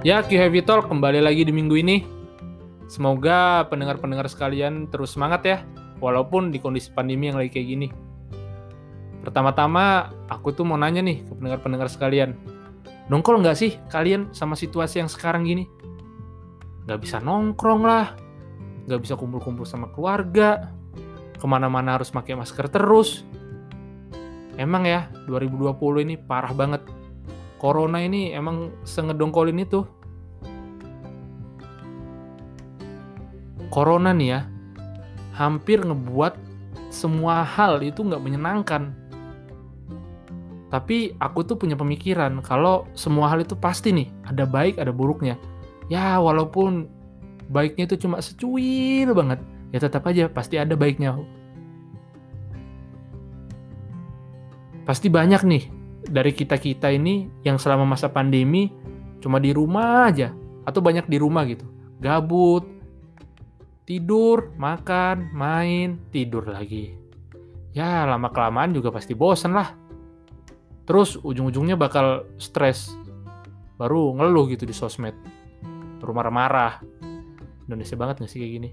Ya, Q Heavy Talk kembali lagi di minggu ini. Semoga pendengar-pendengar sekalian terus semangat ya, walaupun di kondisi pandemi yang lagi kayak gini. Pertama-tama, aku tuh mau nanya nih ke pendengar-pendengar sekalian. Nongkrong nggak sih kalian sama situasi yang sekarang gini? Nggak bisa nongkrong lah, nggak bisa kumpul-kumpul sama keluarga, ke mana-mana harus pakai masker terus. Emang ya, 2020 ini parah banget. Corona ini emang sengedongkolin itu. Corona nih ya, hampir ngebuat semua hal itu nggak menyenangkan. Tapi aku tuh punya pemikiran kalau semua hal itu pasti nih, ada baik, ada buruknya. Ya, walaupun baiknya itu cuma secuil banget, ya tetap aja pasti ada baiknya. Pasti banyak nih dari kita-kita ini yang selama masa pandemi cuma di rumah aja atau banyak di rumah gitu. Gabut, tidur, makan, main, tidur lagi. Ya, lama-kelamaan juga pasti bosen lah. Terus ujung-ujungnya bakal stres. Baru ngeluh gitu di sosmed. Baru marah-marah. Indonesia banget gak sih kayak gini?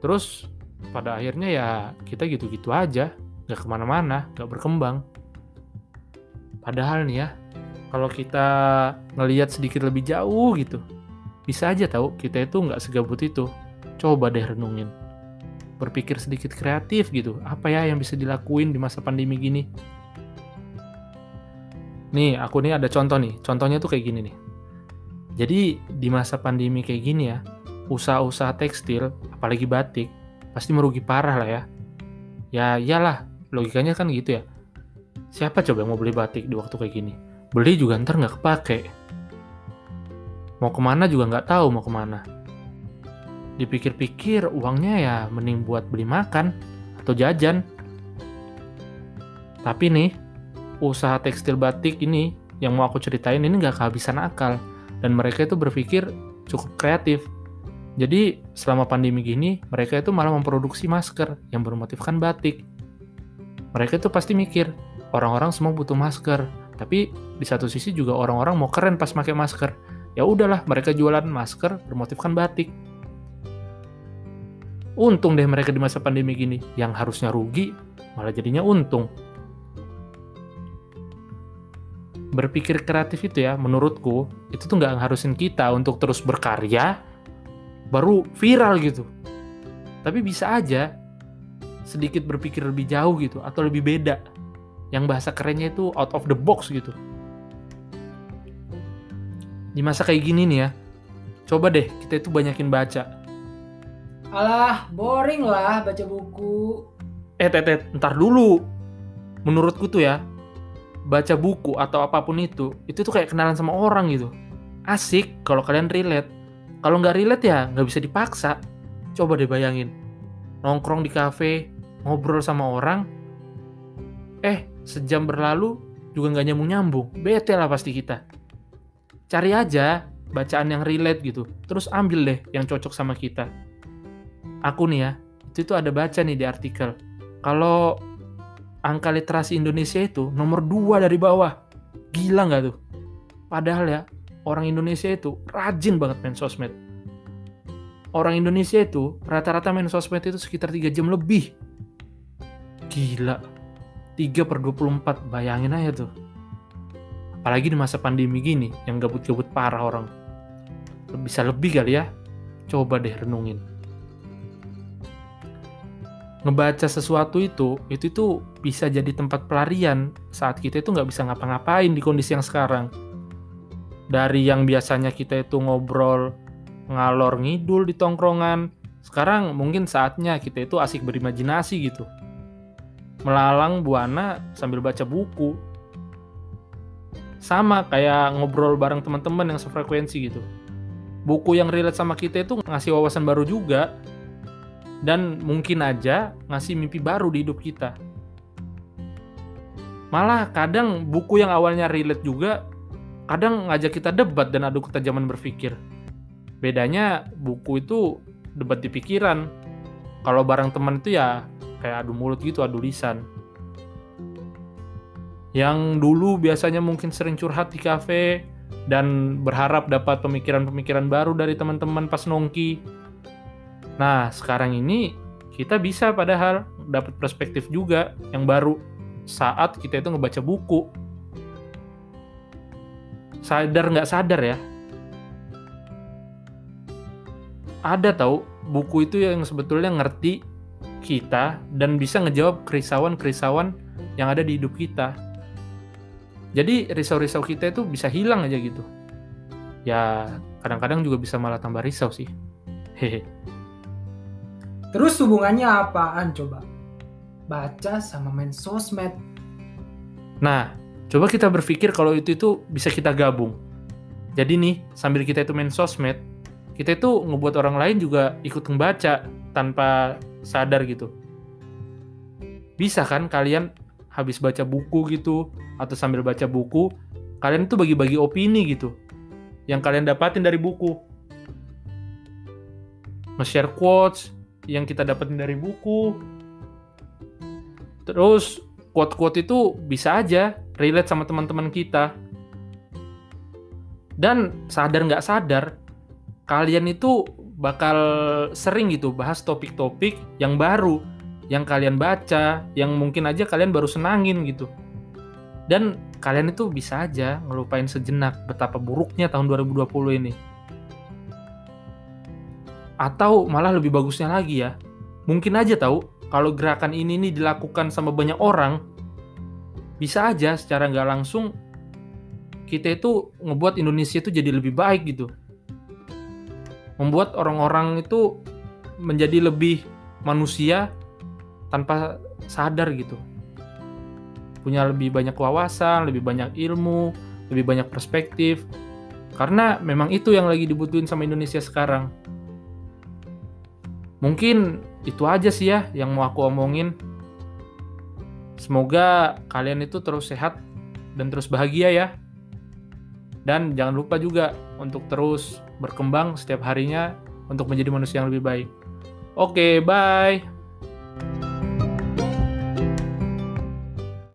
Terus pada akhirnya ya kita gitu-gitu aja. Gak ke mana-mana, gak berkembang. Padahal nih ya, kalau kita ngelihat sedikit lebih jauh gitu, bisa aja tahu kita itu nggak segabut itu. Coba deh renungin. Berpikir sedikit kreatif gitu. Apa ya yang bisa dilakuin di masa pandemi gini? Nih, aku nih ada contoh nih. Contohnya tuh kayak gini nih. Jadi di masa pandemi kayak gini ya, usaha-usaha tekstil, apalagi batik, pasti merugi parah lah ya. Ya iyalah, logikanya kan gitu ya. Siapa coba yang mau beli batik di waktu kayak gini? Beli juga ntar nggak kepake. Mau ke mana juga nggak tahu mau ke mana. Dipikir-pikir uangnya ya mending buat beli makan atau jajan. Tapi nih, usaha tekstil batik ini yang mau aku ceritain ini nggak kehabisan akal. Dan mereka itu berpikir cukup kreatif. Jadi selama pandemi gini, mereka itu malah memproduksi masker yang bermotifkan batik. Mereka itu pasti mikir, orang-orang semua butuh masker, tapi di satu sisi juga orang-orang mau keren pas pakai masker. Ya udahlah, mereka jualan masker bermotifkan batik. Untung deh mereka di masa pandemi gini, yang harusnya rugi malah jadinya untung. Berpikir kreatif itu ya, menurutku itu tuh nggak harusin kita untuk terus berkarya, baru viral gitu. Tapi bisa aja sedikit berpikir lebih jauh gitu, atau lebih beda yang bahasa kerennya itu out of the box gitu. Di masa kayak gini nih ya, coba deh kita itu banyakin baca. Alah, boring lah baca buku. Eh, tetet, ntar dulu. Menurutku tuh ya, baca buku atau apa pun itu, itu tuh kayak kenalan sama orang gitu. Asik kalau kalian relate. Kalau nggak relate ya nggak bisa dipaksa. Coba deh bayangin. Nongkrong di kafe, ngobrol sama orang, eh sejam berlalu juga nggak nyambung-nyambung. Bete lah pasti kita. Cari aja bacaan yang relate gitu. Terus ambil deh yang cocok sama kita. Aku nih ya, itu tuh ada baca nih di artikel. Kalau angka literasi Indonesia itu nomor dua dari bawah. Gila nggak tuh? Padahal ya, orang Indonesia itu rajin banget main sosmed. Orang Indonesia itu rata-rata main sosmed itu sekitar 3 jam lebih. Gila. 3 per 24, bayangin aja tuh. Apalagi di masa pandemi gini, yang gabut-gabut parah orang. Bisa lebih kali ya? Coba deh renungin. Ngebaca sesuatu itu, itu tuh bisa jadi tempat pelarian saat kita itu nggak bisa ngapa-ngapain di kondisi yang sekarang. Dari yang biasanya kita itu ngobrol ngalor ngidul di tongkrongan, sekarang mungkin saatnya kita itu asik berimajinasi gitu melalang buana sambil baca buku. Sama kayak ngobrol bareng teman-teman yang sefrekuensi gitu. Buku yang relate sama kita itu ngasih wawasan baru juga. Dan mungkin aja ngasih mimpi baru di hidup kita. Malah kadang buku yang awalnya relate juga, kadang ngajak kita debat dan adu ketajaman berpikir. Bedanya buku itu debat di pikiran. Kalau bareng teman itu ya kayak adu mulut gitu, adu lisan. Yang dulu biasanya mungkin sering curhat di kafe, dan berharap dapat pemikiran-pemikiran baru dari teman-teman pas nongki. Nah, sekarang ini kita bisa padahal dapat perspektif juga yang baru saat kita itu ngebaca buku. Sadar nggak sadar ya, ada tahu buku itu yang sebetulnya ngerti kita dan bisa ngejawab kerisauan-kerisauan yang ada di hidup kita. Jadi risau-risau kita itu bisa hilang aja gitu. Ya kadang-kadang juga bisa malah tambah risau sih. Hehe. Terus hubungannya apaan coba? Baca sama main sosmed. Nah, coba kita berpikir kalau itu itu bisa kita gabung. Jadi nih, sambil kita itu main sosmed, kita itu ngebuat orang lain juga ikut membaca tanpa sadar gitu. Bisa kan kalian habis baca buku gitu atau sambil baca buku, kalian tuh bagi-bagi opini gitu yang kalian dapatin dari buku. Nge-share quotes yang kita dapetin dari buku. Terus quote-quote itu bisa aja relate sama teman-teman kita. Dan sadar nggak sadar, kalian itu bakal sering gitu bahas topik-topik yang baru yang kalian baca, yang mungkin aja kalian baru senangin gitu. Dan kalian itu bisa aja ngelupain sejenak betapa buruknya tahun 2020 ini. Atau malah lebih bagusnya lagi ya, mungkin aja tahu kalau gerakan ini nih dilakukan sama banyak orang, bisa aja secara nggak langsung kita itu ngebuat Indonesia itu jadi lebih baik gitu. Membuat orang-orang itu menjadi lebih manusia tanpa sadar gitu punya lebih banyak wawasan, lebih banyak ilmu, lebih banyak perspektif. Karena memang itu yang lagi dibutuhin sama Indonesia sekarang. Mungkin itu aja sih ya yang mau aku omongin. Semoga kalian itu terus sehat dan terus bahagia ya. Dan jangan lupa juga untuk terus berkembang setiap harinya untuk menjadi manusia yang lebih baik. Oke, bye.